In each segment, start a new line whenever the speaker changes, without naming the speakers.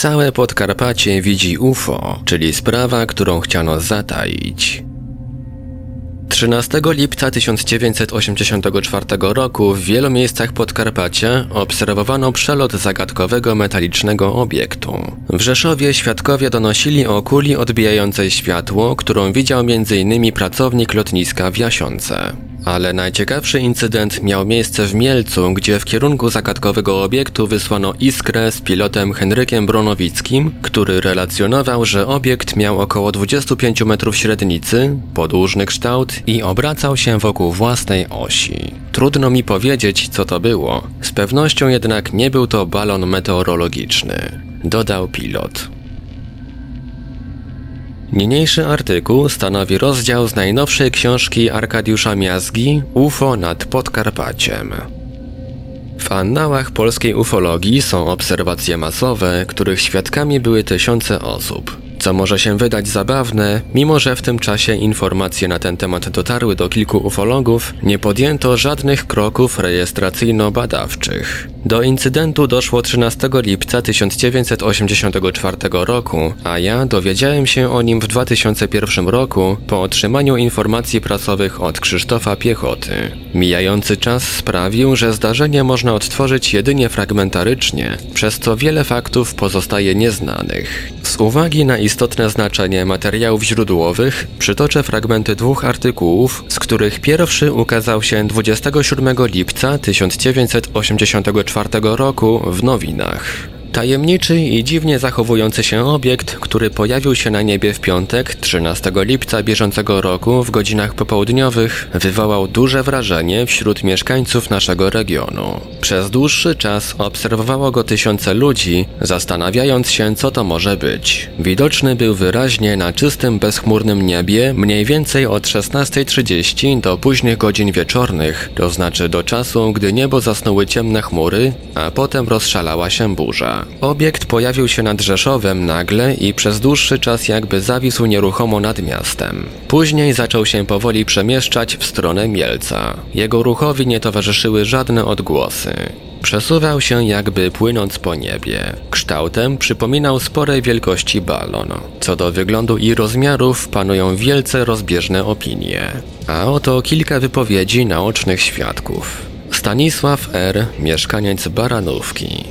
Całe Podkarpacie widzi UFO, czyli sprawa, którą chciano zataić. 13 lipca 1984 roku w wielu miejscach Podkarpacia obserwowano przelot zagadkowego metalicznego obiektu. W Rzeszowie świadkowie donosili o kuli odbijającej światło, którą widział m.in. pracownik lotniska w Jasiące. Ale najciekawszy incydent miał miejsce w Mielcu, gdzie w kierunku zagadkowego obiektu wysłano iskrę z pilotem Henrykiem Bronowickim, który relacjonował, że obiekt miał około 25 metrów średnicy, podłużny kształt i obracał się wokół własnej osi. Trudno mi powiedzieć, co to było. Z pewnością jednak nie był to balon meteorologiczny, dodał pilot. Niniejszy artykuł stanowi rozdział z najnowszej książki Arkadiusza Miazgi UFO nad Podkarpaciem. W annałach polskiej ufologii są obserwacje masowe, których świadkami były tysiące osób. Co może się wydać zabawne, mimo że w tym czasie informacje na ten temat dotarły do kilku ufologów, nie podjęto żadnych kroków rejestracyjno-badawczych. Do incydentu doszło 13 lipca 1984 roku, a ja dowiedziałem się o nim w 2001 roku po otrzymaniu informacji prasowych od Krzysztofa Piechoty. Mijający czas sprawił, że zdarzenie można odtworzyć jedynie fragmentarycznie, przez co wiele faktów pozostaje nieznanych. Z uwagi na istotne znaczenie materiałów źródłowych, przytoczę fragmenty dwóch artykułów, z których pierwszy ukazał się 27 lipca 1984 roku w nowinach. Tajemniczy i dziwnie zachowujący się obiekt, który pojawił się na niebie w piątek, 13 lipca bieżącego roku w godzinach popołudniowych, wywołał duże wrażenie wśród mieszkańców naszego regionu. Przez dłuższy czas obserwowało go tysiące ludzi, zastanawiając się, co to może być. Widoczny był wyraźnie na czystym, bezchmurnym niebie mniej więcej od 16.30 do późnych godzin wieczornych, to znaczy do czasu, gdy niebo zasnuły ciemne chmury, a potem rozszalała się burza. Obiekt pojawił się nad Rzeszowem nagle i przez dłuższy czas jakby zawisł nieruchomo nad miastem. Później zaczął się powoli przemieszczać w stronę Mielca. Jego ruchowi nie towarzyszyły żadne odgłosy. Przesuwał się jakby płynąc po niebie. Kształtem przypominał sporej wielkości balon. Co do wyglądu i rozmiarów panują wielce rozbieżne opinie. A oto kilka wypowiedzi naocznych świadków. Stanisław R., mieszkaniec Baranówki.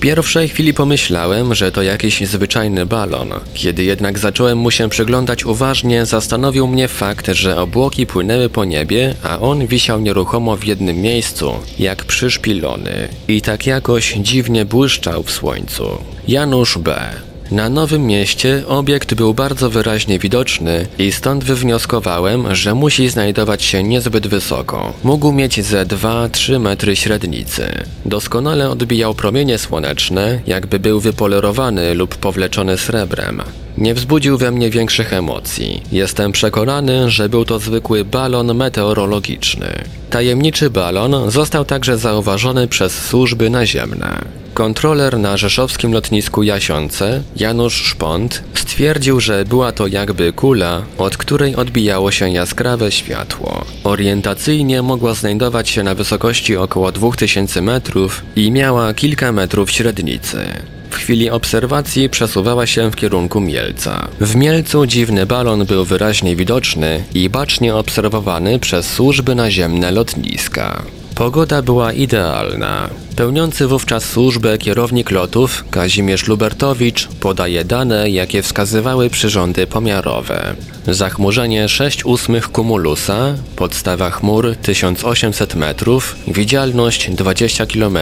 Pierwszej chwili pomyślałem, że to jakiś zwyczajny balon. Kiedy jednak zacząłem mu się przyglądać uważnie, zastanowił mnie fakt, że obłoki płynęły po niebie, a on wisiał nieruchomo w jednym miejscu, jak przyszpilony. I tak jakoś dziwnie błyszczał w słońcu. Janusz B. Na Nowym Mieście obiekt był bardzo wyraźnie widoczny i stąd wywnioskowałem, że musi znajdować się niezbyt wysoko. Mógł mieć ze 2-3 metry średnicy. Doskonale odbijał promienie słoneczne, jakby był wypolerowany lub powleczony srebrem. Nie wzbudził we mnie większych emocji. Jestem przekonany, że był to zwykły balon meteorologiczny. Tajemniczy balon został także zauważony przez służby naziemne. Kontroler na rzeszowskim lotnisku Jasiące, Janusz Szpont, stwierdził, że była to jakby kula, od której odbijało się jaskrawe światło. Orientacyjnie mogła znajdować się na wysokości około 2000 metrów i miała kilka metrów średnicy. W chwili obserwacji przesuwała się w kierunku Mielca. W Mielcu dziwny balon był wyraźnie widoczny i bacznie obserwowany przez służby naziemne lotniska. Pogoda była idealna. Pełniący wówczas służbę kierownik lotów Kazimierz Lubertowicz podaje dane, jakie wskazywały przyrządy pomiarowe. Zachmurzenie 6 ósmych kumulusa, podstawa chmur 1800 metrów, widzialność 20 km,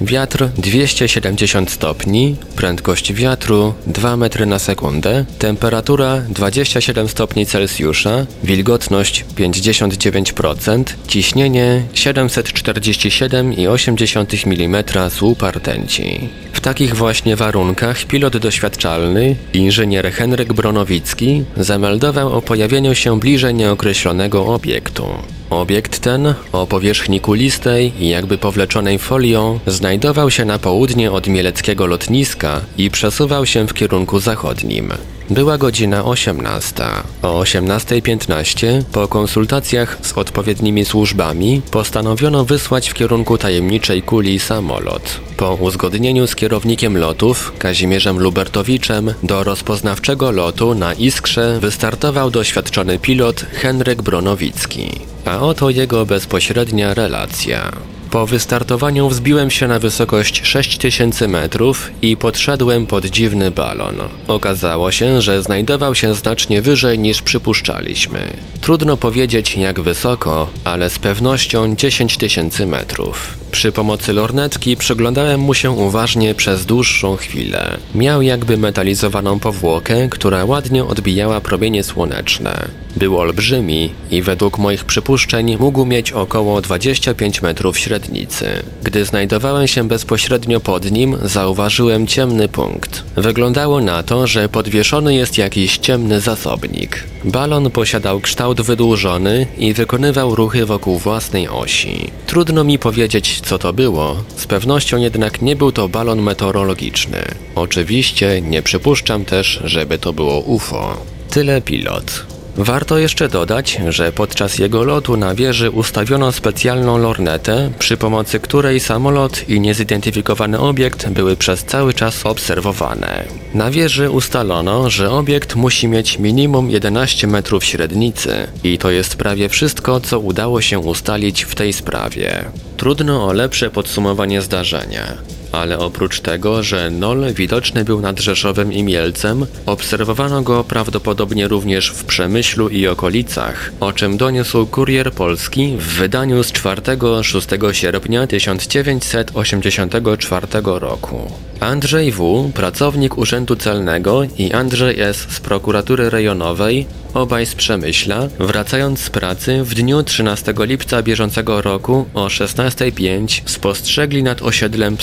wiatr 270 stopni, prędkość wiatru 2 metry na sekundę, temperatura 27 stopni Celsjusza, wilgotność 59%, ciśnienie 747,8 mm słupa rtęci. W takich właśnie warunkach pilot doświadczalny, inżynier Henryk Bronowicki, zameldował o pojawieniu się bliżej nieokreślonego obiektu. Obiekt ten, o powierzchni kulistej i jakby powleczonej folią, znajdował się na południe od mieleckiego lotniska i przesuwał się w kierunku zachodnim. Była godzina 18. O 18.15 po konsultacjach z odpowiednimi służbami postanowiono wysłać w kierunku tajemniczej kuli samolot. Po uzgodnieniu z kierownikiem lotów, Kazimierzem Lubertowiczem, do rozpoznawczego lotu na Iskrze wystartował doświadczony pilot Henryk Bronowicki. A oto jego bezpośrednia relacja. Po wystartowaniu wzbiłem się na wysokość 6000 metrów i podszedłem pod dziwny balon. Okazało się, że znajdował się znacznie wyżej niż przypuszczaliśmy. Trudno powiedzieć jak wysoko, ale z pewnością 10 tysięcy metrów. Przy pomocy lornetki przyglądałem mu się uważnie przez dłuższą chwilę. Miał jakby metalizowaną powłokę, która ładnie odbijała promienie słoneczne. Był olbrzymi i według moich przypuszczeń mógł mieć około 25 metrów średnicy. Gdy znajdowałem się bezpośrednio pod nim, zauważyłem ciemny punkt. Wyglądało na to, że podwieszony jest jakiś ciemny zasobnik. Balon posiadał kształt wydłużony i wykonywał ruchy wokół własnej osi. Trudno mi powiedzieć, co to było, z pewnością jednak nie był to balon meteorologiczny. Oczywiście nie przypuszczam też, żeby to było UFO. Tyle pilot. Warto jeszcze dodać, że podczas jego lotu na wieży ustawiono specjalną lornetę, przy pomocy której samolot i niezidentyfikowany obiekt były przez cały czas obserwowane. Na wieży ustalono, że obiekt musi mieć minimum 11 metrów średnicy i to jest prawie wszystko, co udało się ustalić w tej sprawie. Trudno o lepsze podsumowanie zdarzenia ale oprócz tego, że Nol widoczny był nad Rzeszowem i Mielcem, obserwowano go prawdopodobnie również w Przemyślu i okolicach, o czym doniósł Kurier Polski w wydaniu z 4-6 sierpnia 1984 roku. Andrzej W., pracownik Urzędu Celnego i Andrzej S. z prokuratury rejonowej, obaj z Przemyśla, wracając z pracy w dniu 13 lipca bieżącego roku o 16.05 spostrzegli nad osiedlem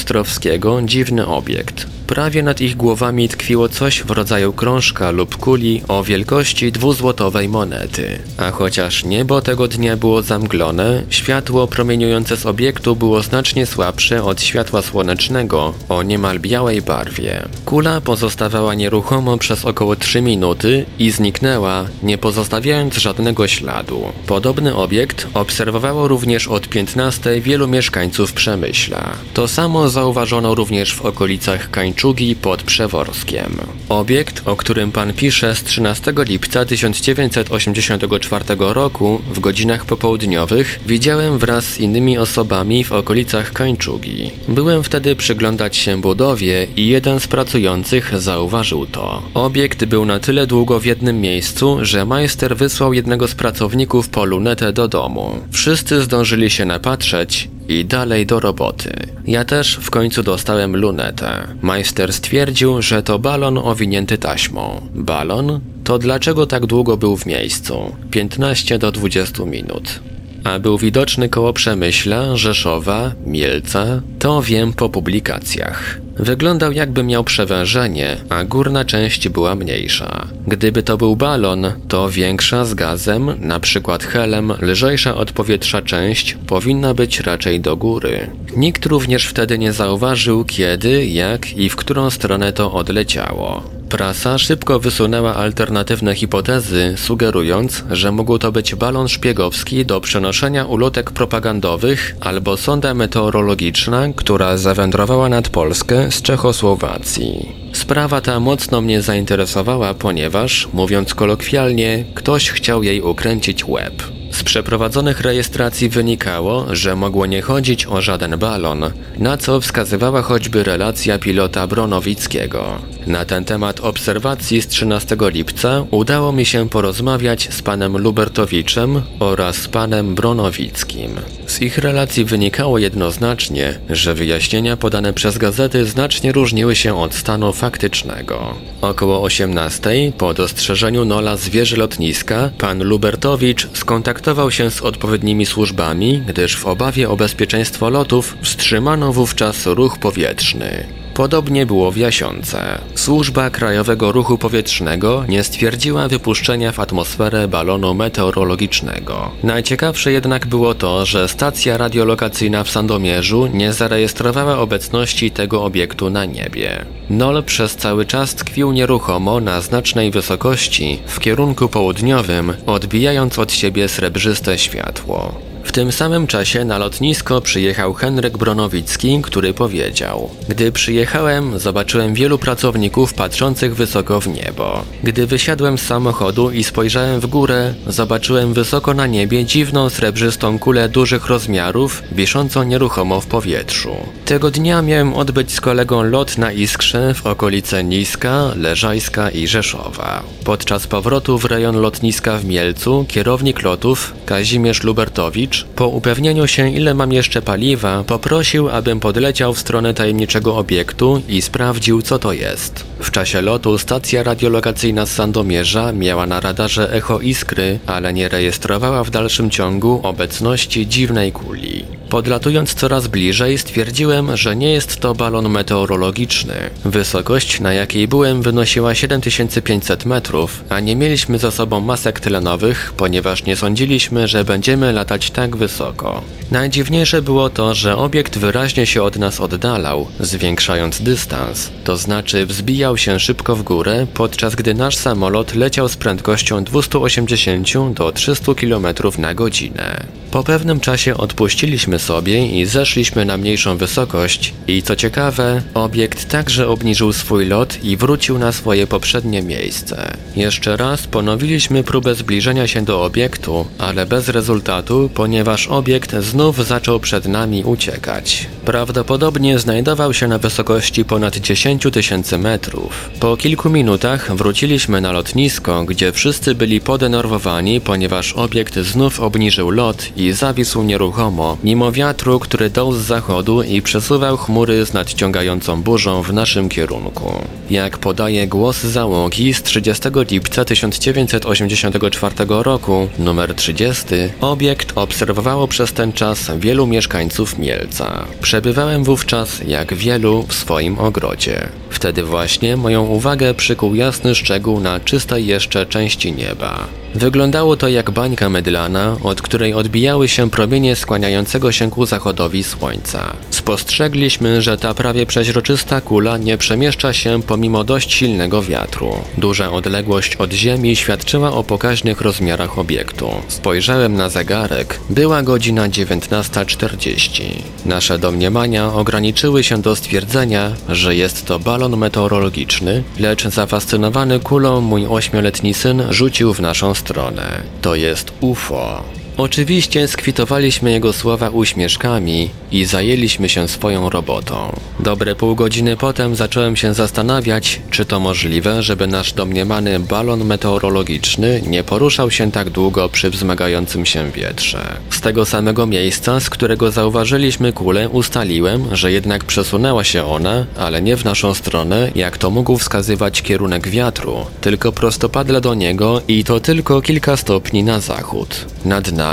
Dziwny obiekt. Prawie nad ich głowami tkwiło coś w rodzaju krążka lub kuli o wielkości dwuzłotowej monety. A chociaż niebo tego dnia było zamglone, światło promieniujące z obiektu było znacznie słabsze od światła słonecznego o niemal białej barwie. Kula pozostawała nieruchomo przez około 3 minuty i zniknęła, nie pozostawiając żadnego śladu. Podobny obiekt obserwowało również od 15 wielu mieszkańców Przemyśla. To samo zauważono również w okolicach Kańczugi pod Przeworskiem. Obiekt, o którym pan pisze z 13 lipca 1984 roku w godzinach popołudniowych widziałem wraz z innymi osobami w okolicach Kańczugi. Byłem wtedy przyglądać się budowie i jeden z pracujących zauważył to. Obiekt był na tyle długo w jednym miejscu, że majster wysłał jednego z pracowników po lunetę do domu. Wszyscy zdążyli się napatrzeć i dalej do roboty. Ja też w końcu dostałem lunetę. Majster stwierdził, że to balon owinięty taśmą. Balon? To dlaczego tak długo był w miejscu? 15 do 20 minut. A był widoczny koło Przemyśla, Rzeszowa, Mielca, to wiem po publikacjach. Wyglądał jakby miał przewężenie, a górna część była mniejsza. Gdyby to był balon, to większa z gazem, na przykład helem, lżejsza od powietrza część powinna być raczej do góry. Nikt również wtedy nie zauważył kiedy, jak i w którą stronę to odleciało. Prasa szybko wysunęła alternatywne hipotezy, sugerując, że mógł to być balon szpiegowski do przenoszenia ulotek propagandowych albo sonda meteorologiczna, która zawędrowała nad Polskę z Czechosłowacji. Sprawa ta mocno mnie zainteresowała, ponieważ, mówiąc kolokwialnie, ktoś chciał jej ukręcić łeb. Z przeprowadzonych rejestracji wynikało, że mogło nie chodzić o żaden balon, na co wskazywała choćby relacja pilota Bronowickiego. Na ten temat obserwacji z 13 lipca udało mi się porozmawiać z panem Lubertowiczem oraz panem Bronowickim. Z ich relacji wynikało jednoznacznie, że wyjaśnienia podane przez gazety znacznie różniły się od stanu faktycznego. Około 18 po dostrzeżeniu Nola z wieży lotniska, pan Lubertowicz skontaktował się z odpowiednimi służbami, gdyż w obawie o bezpieczeństwo lotów wstrzymano wówczas ruch powietrzny. Podobnie było w Jasiące. Służba Krajowego Ruchu Powietrznego nie stwierdziła wypuszczenia w atmosferę balonu meteorologicznego. Najciekawsze jednak było to, że stacja radiolokacyjna w Sandomierzu nie zarejestrowała obecności tego obiektu na niebie. Nol przez cały czas tkwił nieruchomo na znacznej wysokości w kierunku południowym, odbijając od siebie srebrzyste światło. W tym samym czasie na lotnisko przyjechał Henryk Bronowicki, który powiedział: Gdy przyjechałem, zobaczyłem wielu pracowników patrzących wysoko w niebo. Gdy wysiadłem z samochodu i spojrzałem w górę, zobaczyłem wysoko na niebie dziwną srebrzystą kulę dużych rozmiarów, wiszącą nieruchomo w powietrzu. Tego dnia miałem odbyć z kolegą lot na Iskrze w okolice Niska, Leżajska i Rzeszowa. Podczas powrotu w rejon lotniska w Mielcu kierownik lotów Kazimierz Lubertowicz po upewnieniu się ile mam jeszcze paliwa poprosił abym podleciał w stronę tajemniczego obiektu i sprawdził co to jest. W czasie lotu stacja radiolokacyjna z Sandomierza miała na radarze echo iskry, ale nie rejestrowała w dalszym ciągu obecności dziwnej kuli. Podlatując coraz bliżej stwierdziłem, że nie jest to balon meteorologiczny. Wysokość na jakiej byłem wynosiła 7500 metrów, a nie mieliśmy za sobą masek tlenowych, ponieważ nie sądziliśmy, że będziemy latać tak wysoko. Najdziwniejsze było to, że obiekt wyraźnie się od nas oddalał, zwiększając dystans, to znaczy wzbijał się szybko w górę, podczas gdy nasz samolot leciał z prędkością 280 do 300 km na godzinę. Po pewnym czasie odpuściliśmy sobie i zeszliśmy na mniejszą wysokość i co ciekawe, obiekt także obniżył swój lot i wrócił na swoje poprzednie miejsce. Jeszcze raz ponowiliśmy próbę zbliżenia się do obiektu, ale bez rezultatu, ponieważ obiekt znów zaczął przed nami uciekać. Prawdopodobnie znajdował się na wysokości ponad 10 tysięcy metrów. Po kilku minutach wróciliśmy na lotnisko, gdzie wszyscy byli podenerwowani, ponieważ obiekt znów obniżył lot i zawisł nieruchomo, mimo wiatru, który dął z zachodu i przesuwał chmury z nadciągającą burzą w naszym kierunku. Jak podaje głos załogi z 30 lipca 1984 roku, numer 30, obiekt obserwowało przez ten czas wielu mieszkańców Mielca. Przebywałem wówczas, jak wielu, w swoim ogrodzie. Wtedy właśnie moją uwagę przykuł jasny szczegół na czystej jeszcze części nieba. Wyglądało to jak bańka mydlana, od której odbijały się promienie skłaniającego się ku zachodowi słońca. Spostrzegliśmy, że ta prawie przeźroczysta kula nie przemieszcza się pomimo dość silnego wiatru. Duża odległość od Ziemi świadczyła o pokaźnych rozmiarach obiektu. Spojrzałem na zegarek. Była godzina 19.40. Nasze domniemania ograniczyły się do stwierdzenia, że jest to balon meteorologiczny, lecz zafascynowany kulą mój ośmioletni syn rzucił w naszą stronę. To jest UFO. Oczywiście skwitowaliśmy jego słowa uśmieszkami i zajęliśmy się swoją robotą. Dobre pół godziny potem zacząłem się zastanawiać, czy to możliwe, żeby nasz domniemany balon meteorologiczny nie poruszał się tak długo przy wzmagającym się wietrze. Z tego samego miejsca, z którego zauważyliśmy kulę, ustaliłem, że jednak przesunęła się ona, ale nie w naszą stronę, jak to mógł wskazywać kierunek wiatru, tylko prostopadle do niego i to tylko kilka stopni na zachód. Nad nami,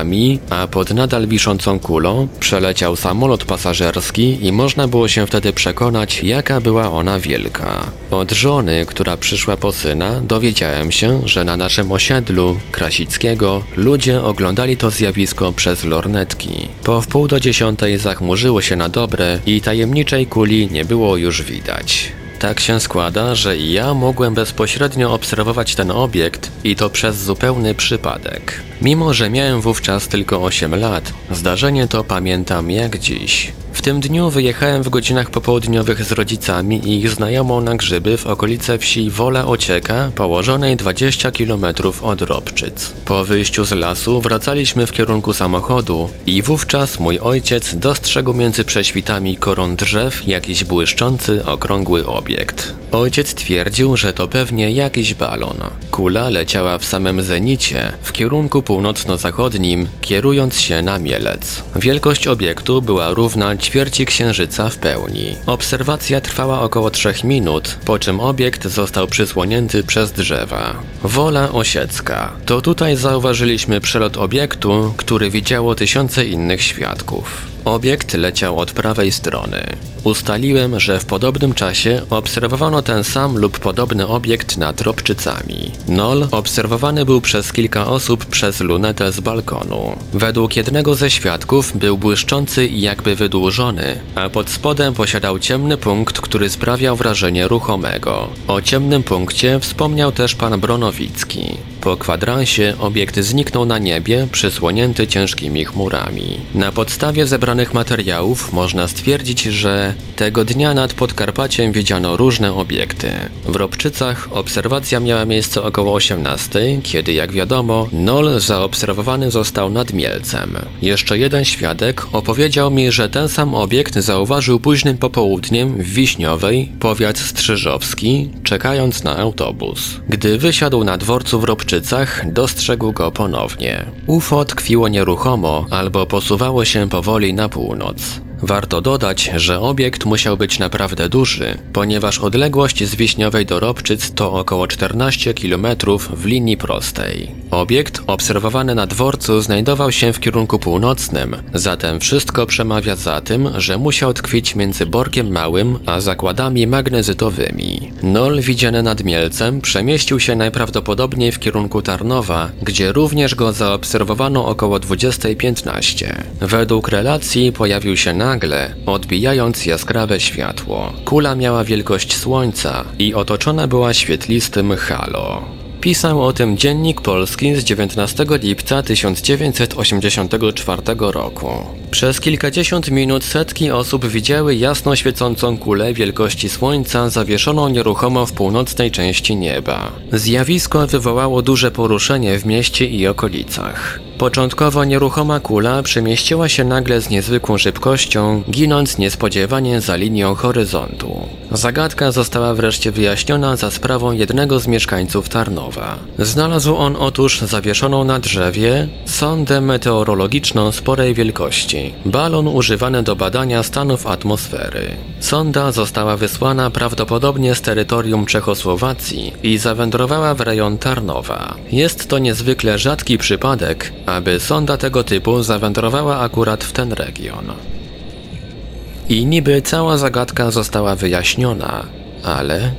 a pod nadal wiszącą kulą, przeleciał samolot pasażerski i można było się wtedy przekonać, jaka była ona wielka. Od żony, która przyszła po syna, dowiedziałem się, że na naszym osiedlu Krasickiego ludzie oglądali to zjawisko przez lornetki. Po wpół do dziesiątej zachmurzyło się na dobre i tajemniczej kuli nie było już widać. Tak się składa, że ja mogłem bezpośrednio obserwować ten obiekt i to przez zupełny przypadek. Mimo, że miałem wówczas tylko 8 lat, zdarzenie to pamiętam jak dziś. W tym dniu wyjechałem w godzinach popołudniowych z rodzicami i ich znajomą na grzyby w okolice wsi Wola Ocieka, położonej 20 km od Robczyc. Po wyjściu z lasu wracaliśmy w kierunku samochodu i wówczas mój ojciec dostrzegł między prześwitami koron drzew jakiś błyszczący, okrągły obiekt. Ojciec twierdził, że to pewnie jakiś balon. Kula leciała w samym zenicie, w kierunku północno-zachodnim, kierując się na Mielec. Wielkość obiektu była równa ćwierci księżyca w pełni. Obserwacja trwała około 3 minut, po czym obiekt został przysłonięty przez drzewa. Wola Osiecka. To tutaj zauważyliśmy przelot obiektu, który widziało tysiące innych świadków. Obiekt leciał od prawej strony. Ustaliłem, że w podobnym czasie obserwowano ten sam lub podobny obiekt nad Robczycami. Nol obserwowany był przez kilka osób przez lunetę z balkonu. Według jednego ze świadków był błyszczący i jakby wydłużony, a pod spodem posiadał ciemny punkt, który sprawiał wrażenie ruchomego. O ciemnym punkcie wspomniał też pan Bronowicki. Po kwadransie obiekt zniknął na niebie, przysłonięty ciężkimi chmurami. Na podstawie zebranych materiałów można stwierdzić, że tego dnia nad Podkarpaciem widziano różne obiekty. W Robczycach obserwacja miała miejsce około 18, kiedy jak wiadomo, Nol zaobserwowany został nad Mielcem. Jeszcze jeden świadek opowiedział mi, że ten sam obiekt zauważył późnym popołudniem w Wiśniowej, powiat Strzyżowski, czekając na autobus. Gdy wysiadł na dworcu w Robczycach, dostrzegł go ponownie. UFO tkwiło nieruchomo albo posuwało się powoli na północ. Warto dodać, że obiekt musiał być naprawdę duży, ponieważ odległość z Wiśniowej do Robczyc to około 14 km w linii prostej. Obiekt obserwowany na dworcu znajdował się w kierunku północnym, zatem wszystko przemawia za tym, że musiał tkwić między Borkiem Małym a zakładami magnezytowymi. Nol widziany nad Mielcem przemieścił się najprawdopodobniej w kierunku Tarnowa, gdzie również go zaobserwowano około 20.15. Według relacji pojawił się na nagle, odbijając jaskrawe światło. Kula miała wielkość słońca i otoczona była świetlistym halo. Pisał o tym Dziennik Polski z 19 lipca 1984 roku. Przez kilkadziesiąt minut setki osób widziały jasno świecącą kulę wielkości Słońca zawieszoną nieruchomo w północnej części nieba. Zjawisko wywołało duże poruszenie w mieście i okolicach. Początkowo nieruchoma kula przemieściła się nagle z niezwykłą szybkością, ginąc niespodziewanie za linią horyzontu. Zagadka została wreszcie wyjaśniona za sprawą jednego z mieszkańców Tarnowa. Znalazł on otóż zawieszoną na drzewie sondę meteorologiczną sporej wielkości, balon używany do badania stanów atmosfery. Sonda została wysłana prawdopodobnie z terytorium Czechosłowacji i zawędrowała w rejon Tarnowa. Jest to niezwykle rzadki przypadek, aby sonda tego typu zawędrowała akurat w ten region. I niby cała zagadka została wyjaśniona, ale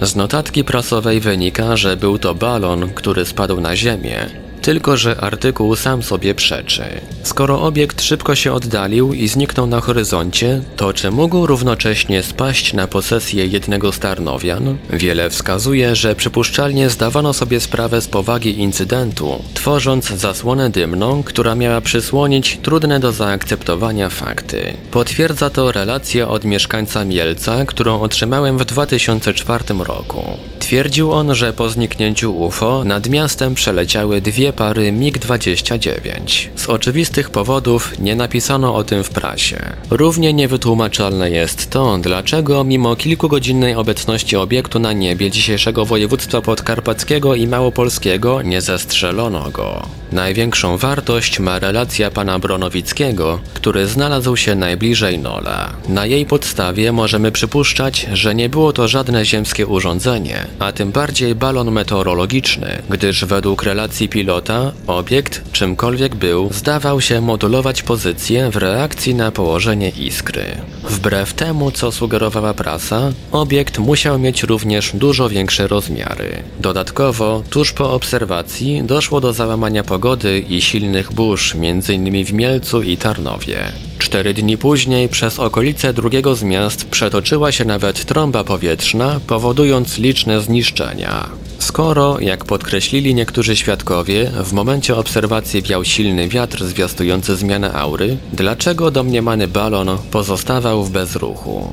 z notatki prasowej wynika, że był to balon, który spadł na ziemię tylko, że artykuł sam sobie przeczy. Skoro obiekt szybko się oddalił i zniknął na horyzoncie, to czy mógł równocześnie spaść na posesję jednego z Tarnowian? Wiele wskazuje, że przypuszczalnie zdawano sobie sprawę z powagi incydentu, tworząc zasłonę dymną, która miała przysłonić trudne do zaakceptowania fakty. Potwierdza to relacja od mieszkańca Mielca, którą otrzymałem w 2004 roku. Twierdził on, że po zniknięciu UFO nad miastem przeleciały dwie pary MiG-29. Z oczywistych powodów nie napisano o tym w prasie. Równie niewytłumaczalne jest to, dlaczego mimo kilkugodzinnej obecności obiektu na niebie dzisiejszego województwa podkarpackiego i małopolskiego nie zestrzelono go. Największą wartość ma relacja pana Bronowickiego, który znalazł się najbliżej Nola. Na jej podstawie możemy przypuszczać, że nie było to żadne ziemskie urządzenie, a tym bardziej balon meteorologiczny, gdyż według relacji pilota obiekt, czymkolwiek był, zdawał się modulować pozycję w reakcji na położenie iskry. Wbrew temu, co sugerowała prasa, obiekt musiał mieć również dużo większe rozmiary. Dodatkowo, tuż po obserwacji doszło do załamania pogody i silnych burz, m.in. w Mielcu i Tarnowie. Cztery dni później przez okolice drugiego z miast przetoczyła się nawet trąba powietrzna, powodując liczne zniszczenia. Skoro, jak podkreślili niektórzy świadkowie, w momencie obserwacji wiał silny wiatr zwiastujący zmianę aury, dlaczego domniemany balon pozostawał w bezruchu?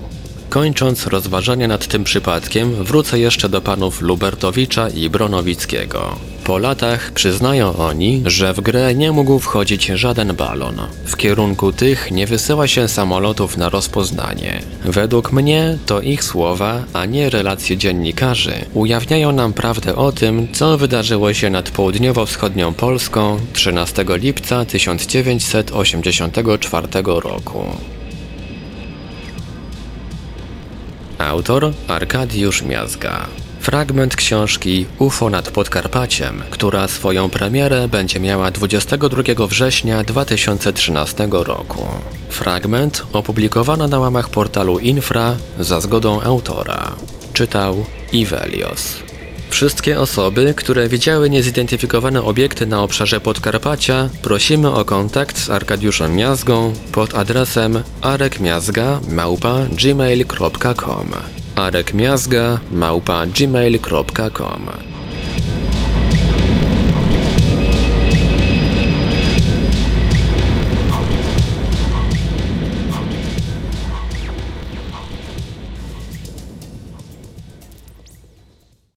Kończąc rozważania nad tym przypadkiem, wrócę jeszcze do panów Lubertowicza i Bronowickiego. Po latach przyznają oni, że w grę nie mógł wchodzić żaden balon. W kierunku tych nie wysyła się samolotów na rozpoznanie. Według mnie to ich słowa, a nie relacje dziennikarzy, ujawniają nam prawdę o tym, co wydarzyło się nad południowo-wschodnią Polską 13 lipca 1984 roku. Autor Arkadiusz Miazga. Fragment książki UFO nad Podkarpaciem, która swoją premierę będzie miała 22 września 2013 roku. Fragment opublikowano na łamach portalu Infra za zgodą autora. Czytał Ivelios. Wszystkie osoby, które widziały niezidentyfikowane obiekty na obszarze Podkarpacia, prosimy o kontakt z Arkadiuszem Miazgą pod adresem arekmiazga@gmail.com. arekmiazga@gmail.com.